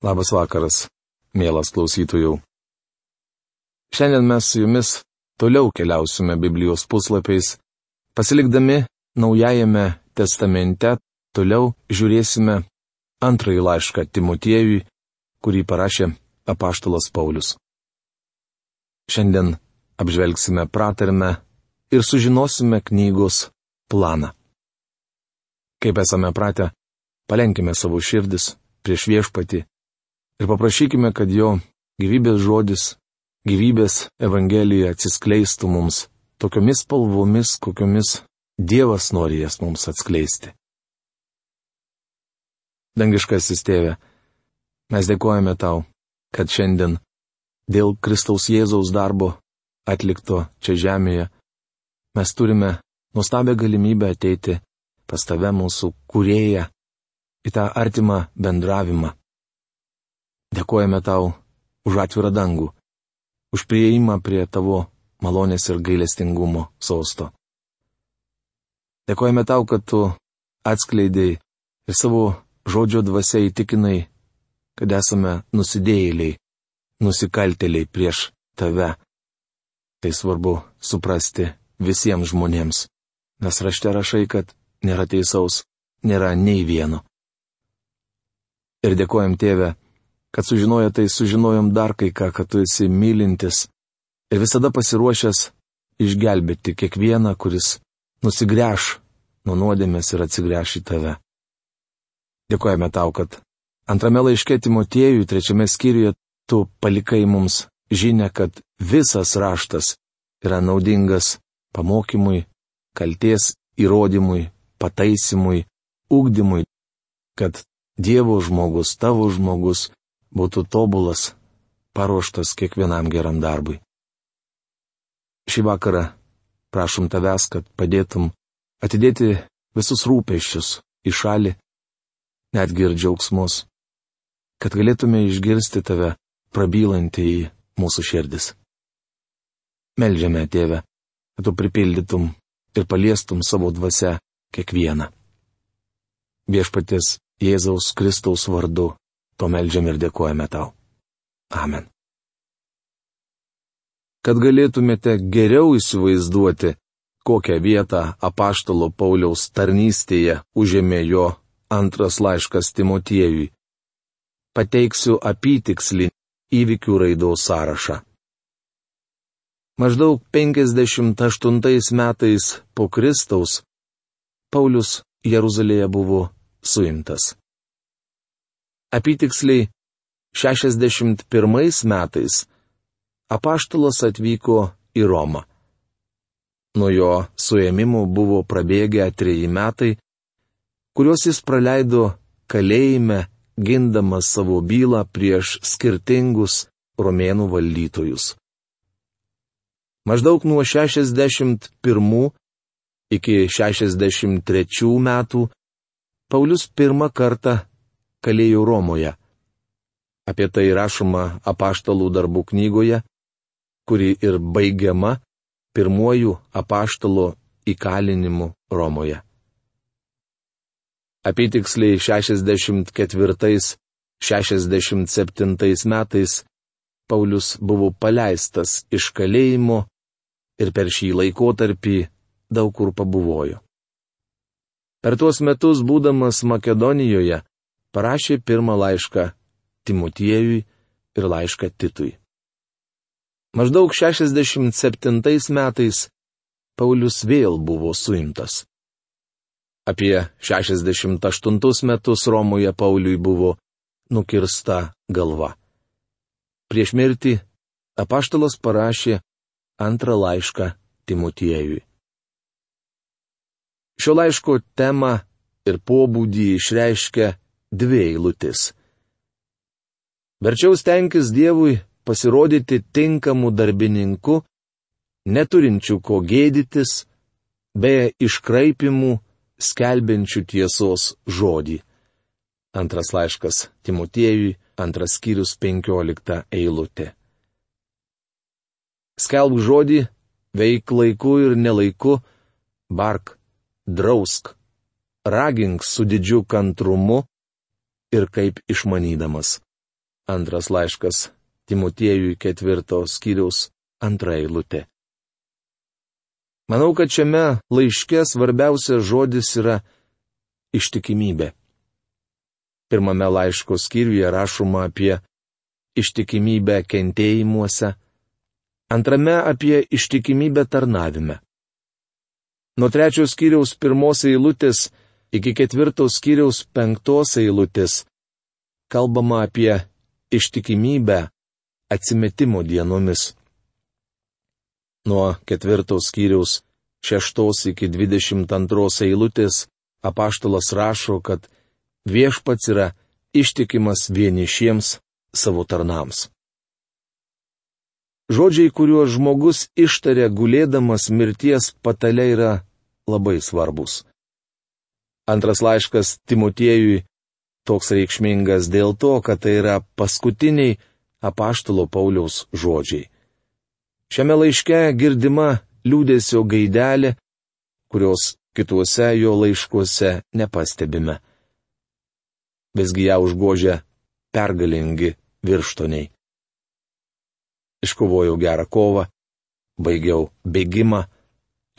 Labas vakaras, mielas klausytojų. Šiandien mes su jumis toliau keliausime Biblijos puslapiais, pasilikdami Naujajame testamente, toliau žiūrėsime antrąjį laišką Timotiejui, kurį parašė apaštalas Paulius. Šiandien apžvelgsime pratarmę ir sužinosime knygos planą. Kaip esame pratę, palenkime savo širdis prieš viešpati ir paprašykime, kad jo gyvybės žodis, gyvybės evangelija atsiskleistų mums tokiomis spalvomis, kokiomis Dievas nori jas mums atskleisti. Dangiškasis tėve, mes dėkojame tau, kad šiandien dėl Kristaus Jėzaus darbo atlikto čia žemėje mes turime nuostabią galimybę ateiti pas tave mūsų kurėją į tą artimą bendravimą. Dėkojame tau už atvirą dangų, už prieimą prie tavo malonės ir gailestingumo sosto. Dėkojame tau, kad tu atskleidėjai ir savo žodžio dvasia įtikinai, kad esame nusidėjėliai, nusikaltėliai prieš tave. Tai svarbu suprasti visiems žmonėms, nes rašte rašai, kad nėra teisaus, nėra nei vieno. Ir dėkojam tėvę, kad sužinoję tai sužinojom dar kai ką, kad tu esi mylintis ir visada pasiruošęs išgelbėti kiekvieną, kuris nusigręš nuo nuodėmės ir atsigręš į tave. Dėkojame tau, kad antrame laiške Timotiejui, trečiame skyriuje, tu palikai mums žinę, kad visas raštas yra naudingas pamokymui, kalties įrodymui, pataisimui, ugdymui, kad Dievo žmogus, tavo žmogus būtų tobulas, paruoštas kiekvienam geram darbui. Šį vakarą prašom tavęs, kad padėtum atidėti visus rūpeščius į šalį, netgi ir džiaugsmus, kad galėtume išgirsti tave prabylantį į mūsų širdis. Meldžiame, tėve, kad tu pripildytum ir paliestum savo dvasę kiekvieną. Viešpatės Jėzaus Kristaus vardu To melžiam ir dėkojame tau. Amen. Kad galėtumėte geriau įsivaizduoti, kokią vietą apaštalo Pauliaus tarnystėje užėmė jo antras laiškas Timotiejui, pateiksiu apytikslį įvykių raidos sąrašą. Maždaug 58 metais po Kristaus Paulius Jeruzalėje buvo suimtas. Apytiksliai 61 metais apaštalas atvyko į Romą. Nuo jo suėmimų buvo prabėgę treji metai, kuriuos jis praleido kalėjime, gindamas savo bylą prieš skirtingus romėnų valdytojus. Maždaug nuo 61 iki 63 metų Paulius pirmą kartą kalėjo Romoje. Apie tai rašoma apaštalų darbų knygoje, kuri ir baigiama pirmuoju apaštalo įkalinimu Romoje. Apytiksliai 64-67 metais Paulius buvo paleistas iš kalėjimo ir per šį laikotarpį daug kur pabuvojo. Per tuos metus būdamas Makedonijoje, parašė pirmą laišką Timotiejui ir laišką Titui. Maždaug 67 metais Paulius vėl buvo suimtas. Apie 68 metus Romoje Pauliui buvo nukirsta galva. Prieš mirtį apaštalas parašė antrą laišką Timotiejui. Šio laiško temą ir pobūdį išreiškia dvi eilutės. Verčiau stenkis Dievui pasirodyti tinkamu darbininku, neturinčiu ko gėdytis, be iškraipimų, skelbiančių tiesos žodį. Antras laiškas Timotiejui, antras skyrius penkiolikta eilutė. Skelb žodį, veik laiku ir nelaiku, bark, drausk, ragink su didžiu kantrumu, ir kaip išmanydamas. Antras laiškas Timotiejui ketvirtos skyriaus antra eilutė. Manau, kad šiame laiške svarbiausias žodis yra ištikimybė. Pirmame laiško skyriuje rašoma apie ištikimybę kentėjimuose, antrame apie ištikimybę tarnavime. Nuo trečios skyriaus pirmos eilutės iki ketvirtos skyriaus penktos eilutės kalbama apie ištikimybę atsimetimo dienomis. Nuo ketvirtos skyriaus šeštos iki dvidešimt antros eilutės apaštalas rašo, kad viešpats yra ištikimas vienišiems savo tarnams. Žodžiai, kuriuos žmogus ištarė gulėdamas mirties patale, yra labai svarbus. Antras laiškas Timotiejui toks reikšmingas dėl to, kad tai yra paskutiniai apaštalo Pauliaus žodžiai. Šiame laiške girdima liūdėsio gaidelė, kurios kituose jo laiškuose nepastebime. Visgi ją užgožia pergalingi virštoniai. Iškovojau gerą kovą, baigiau bėgimą,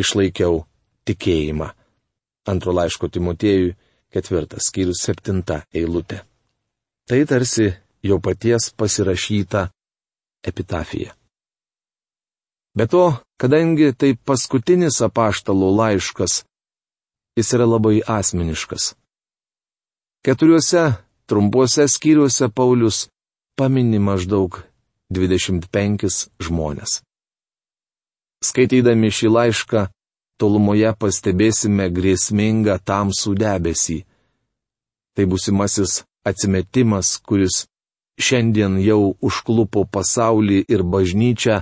išlaikiau tikėjimą. Antro laiško Timotiejui, ketvirtas skyrius septinta eilutė. Tai tarsi jo paties pasirašyta epitafija. Be to, kadangi tai paskutinis apaštalų laiškas, jis yra labai asmeniškas. Keturiuose trumpuose skyriuose Paulius pamini maždaug 25 žmonės. Skaitydami šį laišką, tolumoje pastebėsime grėsmingą tamsų debesį. Tai busimasis atsimetimas, kuris šiandien jau užklupo pasaulį ir bažnyčią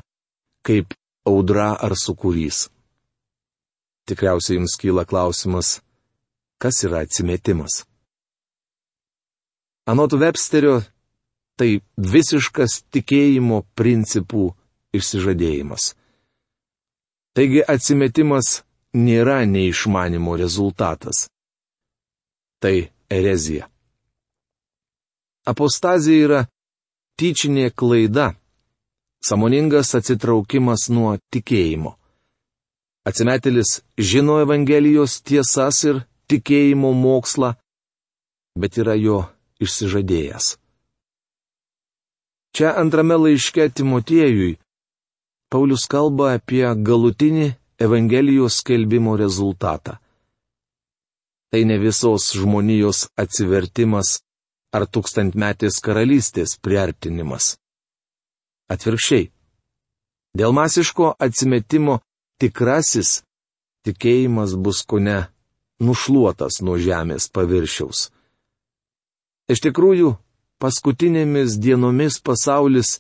kaip audra ar sukūrys. Tikriausiai jums kyla klausimas, kas yra atsimetimas. Anot Websterio, tai visiškas tikėjimo principų išsižadėjimas. Taigi atsimetimas nėra neišmanimo rezultatas. Tai erezija. Apostazija yra tyčinė klaida, samoningas atsitraukimas nuo tikėjimo. Atsimetėlis žino Evangelijos tiesas ir tikėjimo mokslą, bet yra jo išsižadėjęs. Čia antrame laiške Timotiejui Paulius kalba apie galutinį Evangelijos skelbimo rezultatą. Tai ne visos žmonijos atsivertimas ar tūkstantmetės karalystės priartinimas. Atvirkščiai. Dėl masiško atsimetimo tikrasis tikėjimas bus kone nušluotas nuo žemės paviršiaus. Iš tikrųjų, paskutinėmis dienomis pasaulis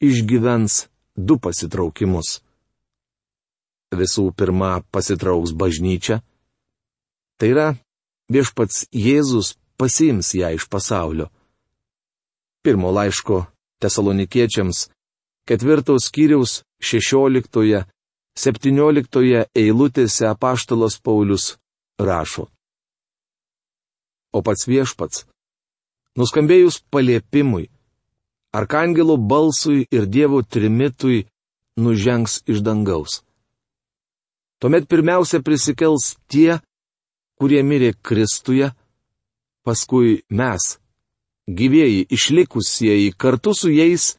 išgyvens du pasitraukimus. Visų pirma, pasitrauks bažnyčia. Tai yra, viešpats Jėzus pasiims ją iš pasaulio. Pirmo laiško tesalonikiečiams ketvirtos skyriaus šešioliktoje, septynioliktoje eilutėse apaštalas Paulius rašo. O pats viešpats, nuskambėjus paliepimui, arkangelo balsui ir Dievo trimitui nužengs iš dangaus. Tuomet pirmiausia prisikels tie, kurie mirė Kristuje, paskui mes, gyvieji išlikusieji, kartu su jais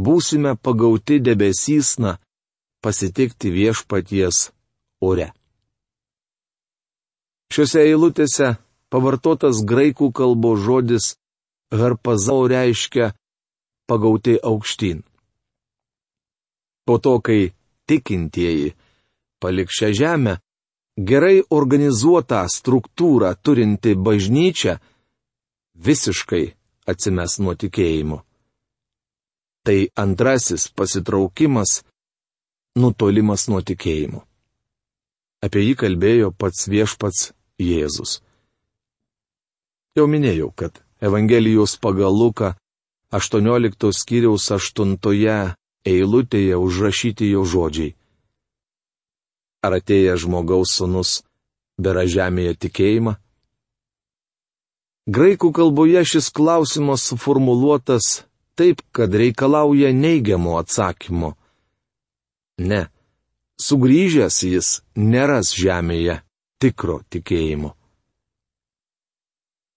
būsime pagauti debesysna pasitikti viešpaties ore. Šiuose eilutėse pavartotas graikų kalbos žodis harpazau reiškia pagauti aukštyn. Po to, kai tikintieji palik šią žemę, gerai organizuotą struktūrą turinti bažnyčia visiškai atsimes nuo tikėjimo. Tai antrasis pasitraukimas - nutolimas nuo tikėjimo. Apie jį kalbėjo pats viešpats Jėzus. Jau minėjau, kad Evangelijos pagal Luką 18 skyriaus 8 eilutėje užrašyti jo žodžiai. Ar atėję žmogaus sunus bėra žemėje tikėjimą? Graikų kalboje šis klausimas suformuluotas taip, kad reikalauja neigiamo atsakymo. Ne, sugrįžęs jis neras žemėje tikro tikėjimo.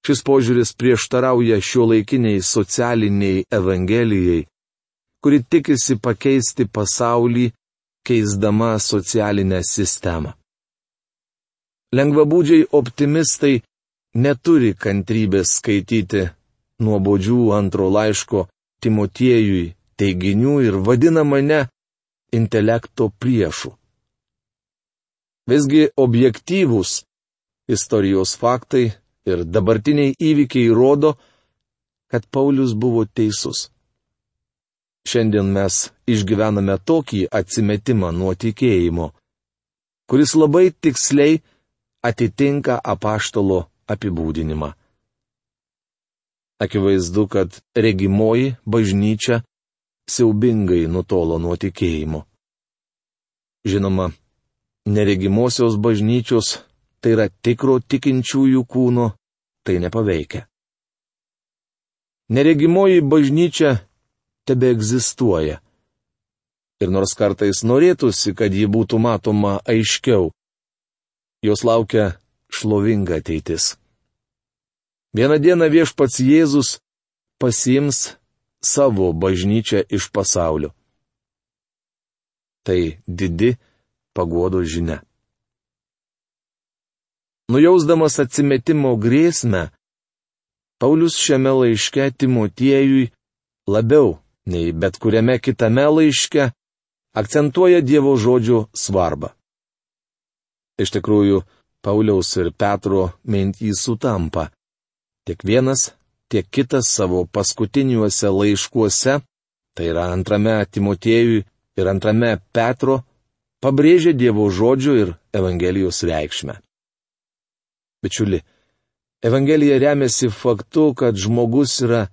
Šis požiūris prieštarauja šio laikiniai socialiniai evangelijai, kuri tikisi pakeisti pasaulį, keisdama socialinę sistemą. Lengvabūdžiai optimistai neturi kantrybės skaityti nuobodžių antro laiško Timotiejui teiginių ir vadina mane intelekto priešu. Visgi objektyvūs istorijos faktai ir dabartiniai įvykiai rodo, kad Paulius buvo teisus. Šiandien mes išgyvename tokį atsimetimą nuo tikėjimo, kuris labai tiksliai atitinka apaštalo apibūdinimą. Akivaizdu, kad regimoji bažnyčia siaubingai nutolo nuo tikėjimo. Žinoma, neregimosios bažnyčios, tai yra tikro tikinčiųjų kūno, tai nepaveikia. Neregimoji bažnyčia tebe egzistuoja. Ir nors kartais norėtųsi, kad ji būtų matoma aiškiau, jos laukia šlovinga ateitis. Vieną dieną viešpats Jėzus pasiims savo bažnyčią iš pasaulio. Tai didi pagodo žinia. Nujausdamas atsimetimo grėsmę, Paulius šiame laiške Timotiejui labiau nei bet kuriame kitame laiške akcentuoja Dievo žodžio svarbą. Iš tikrųjų, Pauliaus ir Petro mintys sutampa. Tiek vienas, tiek kitas savo paskutiniuose laiškuose, tai yra antrame Timotiejui ir antrame Petro, pabrėžia Dievo žodžio ir Evangelijos reikšmę. Bičiuli, Evangelija remiasi faktu, kad žmogus yra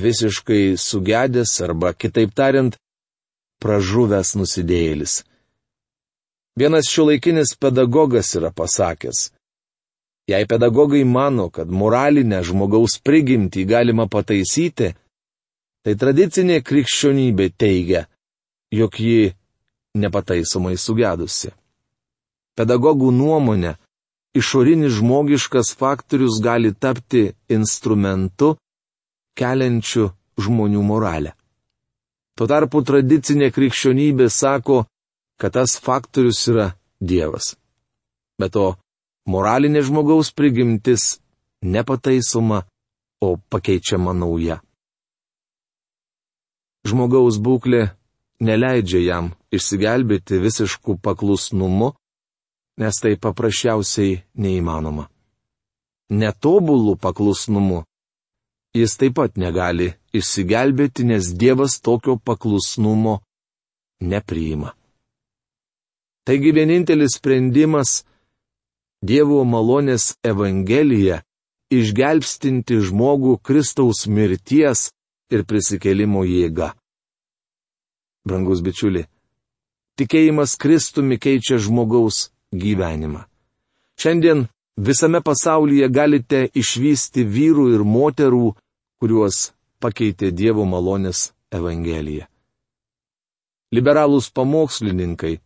visiškai sugedęs arba, kitaip tariant, pražuvęs nusidėjėlis. Vienas šiuolaikinis pedagogas yra pasakęs. Jei pedagogai mano, kad moralinę žmogaus prigimtį galima pataisyti, tai tradicinė krikščionybė teigia, jog ji nepataisomai sugedusi. Pedagogų nuomonė, išorinis žmogiškas faktorius gali tapti instrumentu, keliančiu žmonių moralę. Tuo tarpu tradicinė krikščionybė sako, kad tas faktorius yra Dievas. Be to, moralinė žmogaus prigimtis nepataisoma, o pakeičiama nauja. Žmogaus būklė neleidžia jam išsigelbėti visišku paklusnumu, nes tai paprasčiausiai neįmanoma. Netobulų paklusnumu jis taip pat negali išsigelbėti, nes Dievas tokio paklusnumo nepriima. Taigi vienintelis sprendimas - Dievo malonės Evangelija - išgelbstinti žmogų Kristaus mirties ir prisikelimo jėga. Brangus bičiuli, tikėjimas Kristumi keičia žmogaus gyvenimą. Šiandien visame pasaulyje galite išvysti vyrų ir moterų, kuriuos pakeitė Dievo malonės Evangelija. Liberalūs pamokslininkai,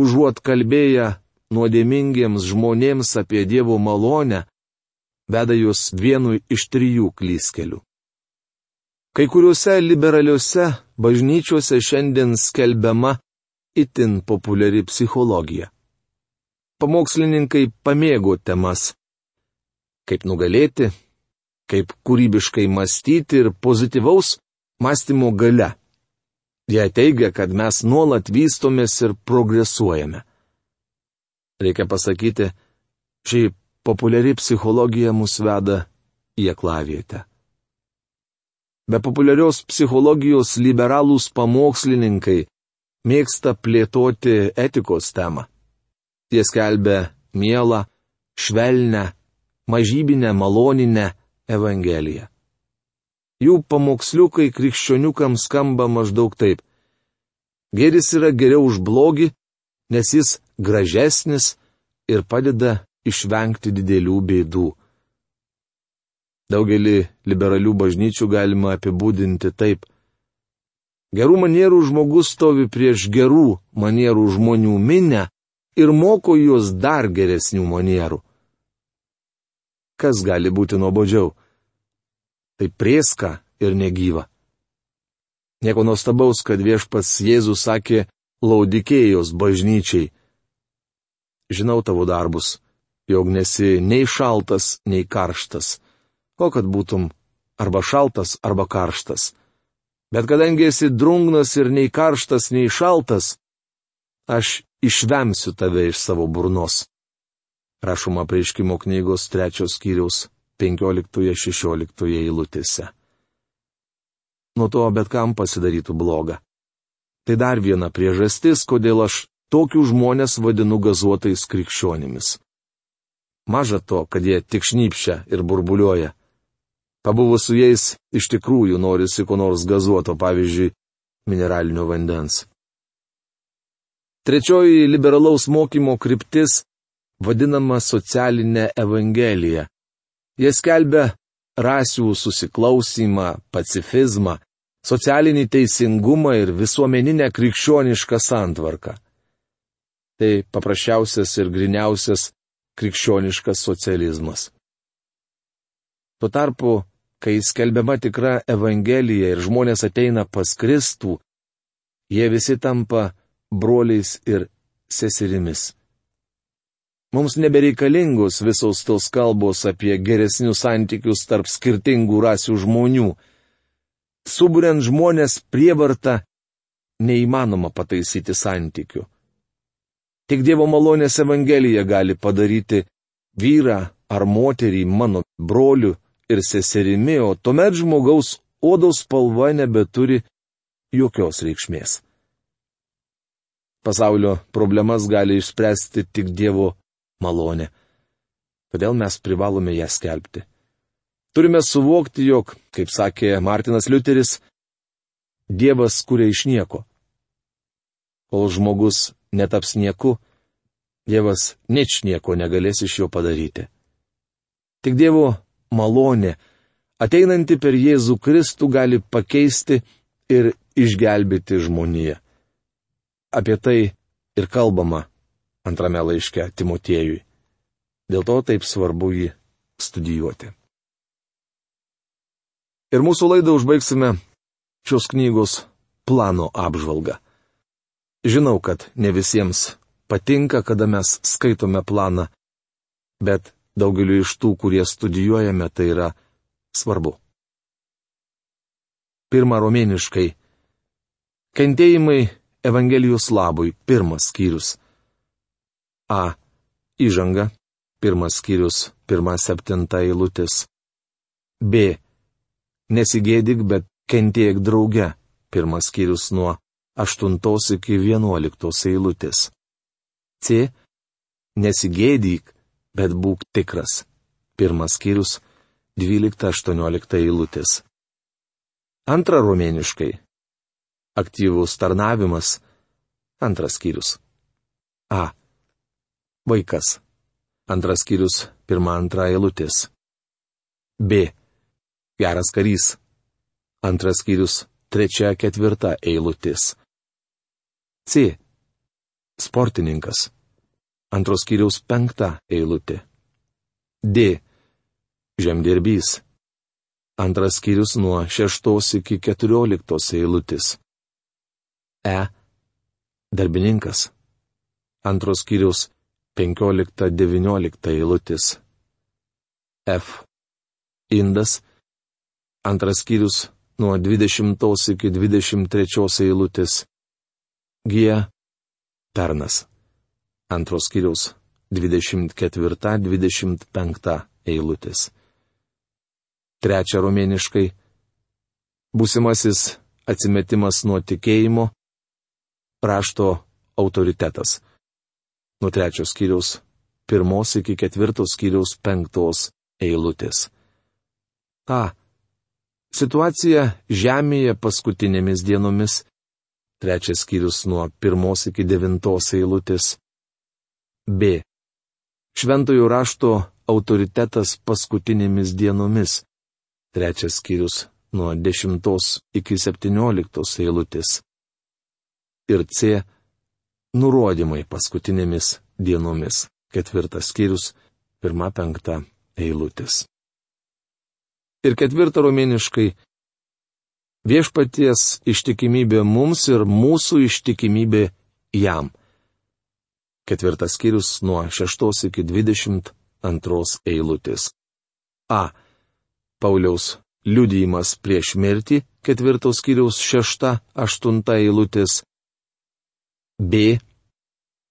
užuot kalbėję nuodėmingiems žmonėms apie Dievo malonę, veda juos vienu iš trijų klyskelių. Kai kuriuose liberaliuose bažnyčiuose šiandien skelbiama itin populiari psichologija. Pamokslininkai pamėgo temas - kaip nugalėti, kaip kūrybiškai mąstyti ir pozityvaus mąstymo gale. Jie teigia, kad mes nuolat vystomės ir progresuojame. Reikia pasakyti, ši populiari psichologija mus veda į aklavietę. Be populiarios psichologijos liberalūs pamokslininkai mėgsta plėtoti etikos temą. Jie skelbia mielą, švelnę, mažybinę, maloninę Evangeliją. Jų pamoksliukai krikščioniukams skamba maždaug taip. Gėris yra geriau už blogį, nes jis gražesnis ir padeda išvengti didelių bėdų. Daugelį liberalių bažnyčių galima apibūdinti taip. Gerų manierų žmogus stovi prieš gerų manierų žmonių minę ir moko juos dar geresnių manierų. Kas gali būti nuobodžiau? Tai prieska ir negyva. Nieko nuostabaus, kad viešpats Jėzus sakė Laudikėjos bažnyčiai. Žinau tavo darbus, jog nesi nei šaltas, nei karštas o kad būtum arba šaltas, arba karštas. Bet kadangi esi drungnas ir nei karštas, nei šaltas, aš išvemsiu tave iš savo burnos. Rašoma prieškimo knygos trečios skyriaus 15-16 eilutėse. Nuo to bet kam pasidarytų bloga. Tai dar viena priežastis, kodėl aš tokių žmonės vadinu gazuotais krikščionimis. Maža to, kad jie tik šnypšia ir burbuliuoja. Pabuvus su jais, iš tikrųjų norisi ko nors gazuoto, pavyzdžiui, mineralinio vandens. Trečioji liberalaus mokymo kryptis vadinama socialinė evangelija. Jie skelbia rasių susiklausimą, pacifizmą, socialinį teisingumą ir visuomeninę krikščionišką santvarką. Tai paprasčiausias ir griniausias krikščioniškas socializmas. Tuo tarpu kai skelbiama tikra Evangelija ir žmonės ateina pas Kristų, jie visi tampa broliais ir seserimis. Mums nebereikalingos visos tos kalbos apie geresnius santykius tarp skirtingų rasių žmonių. Suburiant žmonės prievarta, neįmanoma pataisyti santykių. Tik Dievo malonės Evangelija gali padaryti vyrą ar moterį mano broliu ir seserimi, o tuomet žmogaus odos spalva nebeturi jokios reikšmės. Pasaulio problemas gali išspręsti tik Dievo malonė. Todėl mes privalome ją skelbti. Turime suvokti, jog, kaip sakė Martinas Liuteris, Dievas kuria iš nieko. Kol žmogus netaps nieku, Dievas nič nieko negalės iš jo padaryti. Tik Dievo malonė, ateinanti per Jėzų Kristų, gali pakeisti ir išgelbėti žmoniją. Apie tai ir kalbama antrame laiške Timotiejui. Dėl to taip svarbu jį studijuoti. Ir mūsų laidą užbaigsime šios knygos plano apžvalgą. Žinau, kad ne visiems patinka, kada mes skaitome planą, bet daugeliu iš tų, kurie studijuojame, tai yra svarbu. Pirma romėniškai. Kentėjimai Evangelijos labui. Pirmas skyrius. A. Įžanga. Pirmas skyrius. Pirma septinta eilutės. B. Nesigėdik, bet kentėk drauge. Pirmas skyrius nuo 8 iki 11 eilutės. C. Nesigėdyk, bet būk tikras. Pirmas skyrius, 12-18 eilutės. Antra romėniškai. Aktyvus tarnavimas. Antras skyrius. A. Vaikas. Antras skyrius, pirma antra eilutės. B. Geras karys. Antras skyrius, trečia ketvirta eilutės. C. Sportininkas. Antros skyriaus penkta eilutė. D. Žemdirbys. Antras skyrius nuo šeštos iki keturioliktos eilutės. E. Darbininkas. Antros skyriaus 15-19 eilutės. F. Indas. Antras skyrius nuo 20 iki 23 eilutės. G. Tarnas. Antros skyrius 24-25 eilutės. Trečia romėniškai. Būsimasis atsimetimas nuo tikėjimo. Rašto autoritetas. Nuo trečios kiriaus pirmos iki ketvirtos kiriaus penktos eilutės. A. Situacija Žemėje paskutinėmis dienomis. Trečias skyrius nuo pirmos iki devintos eilutės. B. Šventojo rašto autoritetas paskutinėmis dienomis. trečias skyrius nuo 10 iki 17 eilutės. Ir C. Nurodymai paskutinėmis dienomis, ketvirtas skyrius, pirma penkta eilutės. Ir ketvirta romėniškai viešpaties ištikimybė mums ir mūsų ištikimybė jam. Ketvirtas skyrius nuo 6 iki 22 eilutės. A. Pauliaus liudijimas prieš mirtį, ketvirtos skyriaus 6-8 eilutės. B.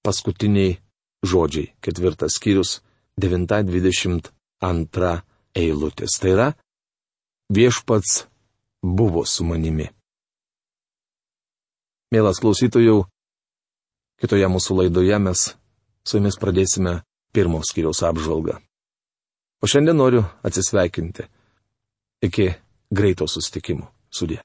Paskutiniai žodžiai, ketvirtas skyrius 9-22 eilutės. Tai yra, viešpats buvo su manimi. Mielas klausytojų, kitoje mūsų laidoje mes su jumis pradėsime pirmos skyriaus apžvalgą. O šiandien noriu atsisveikinti. Iki greito sustikimo. Sudė.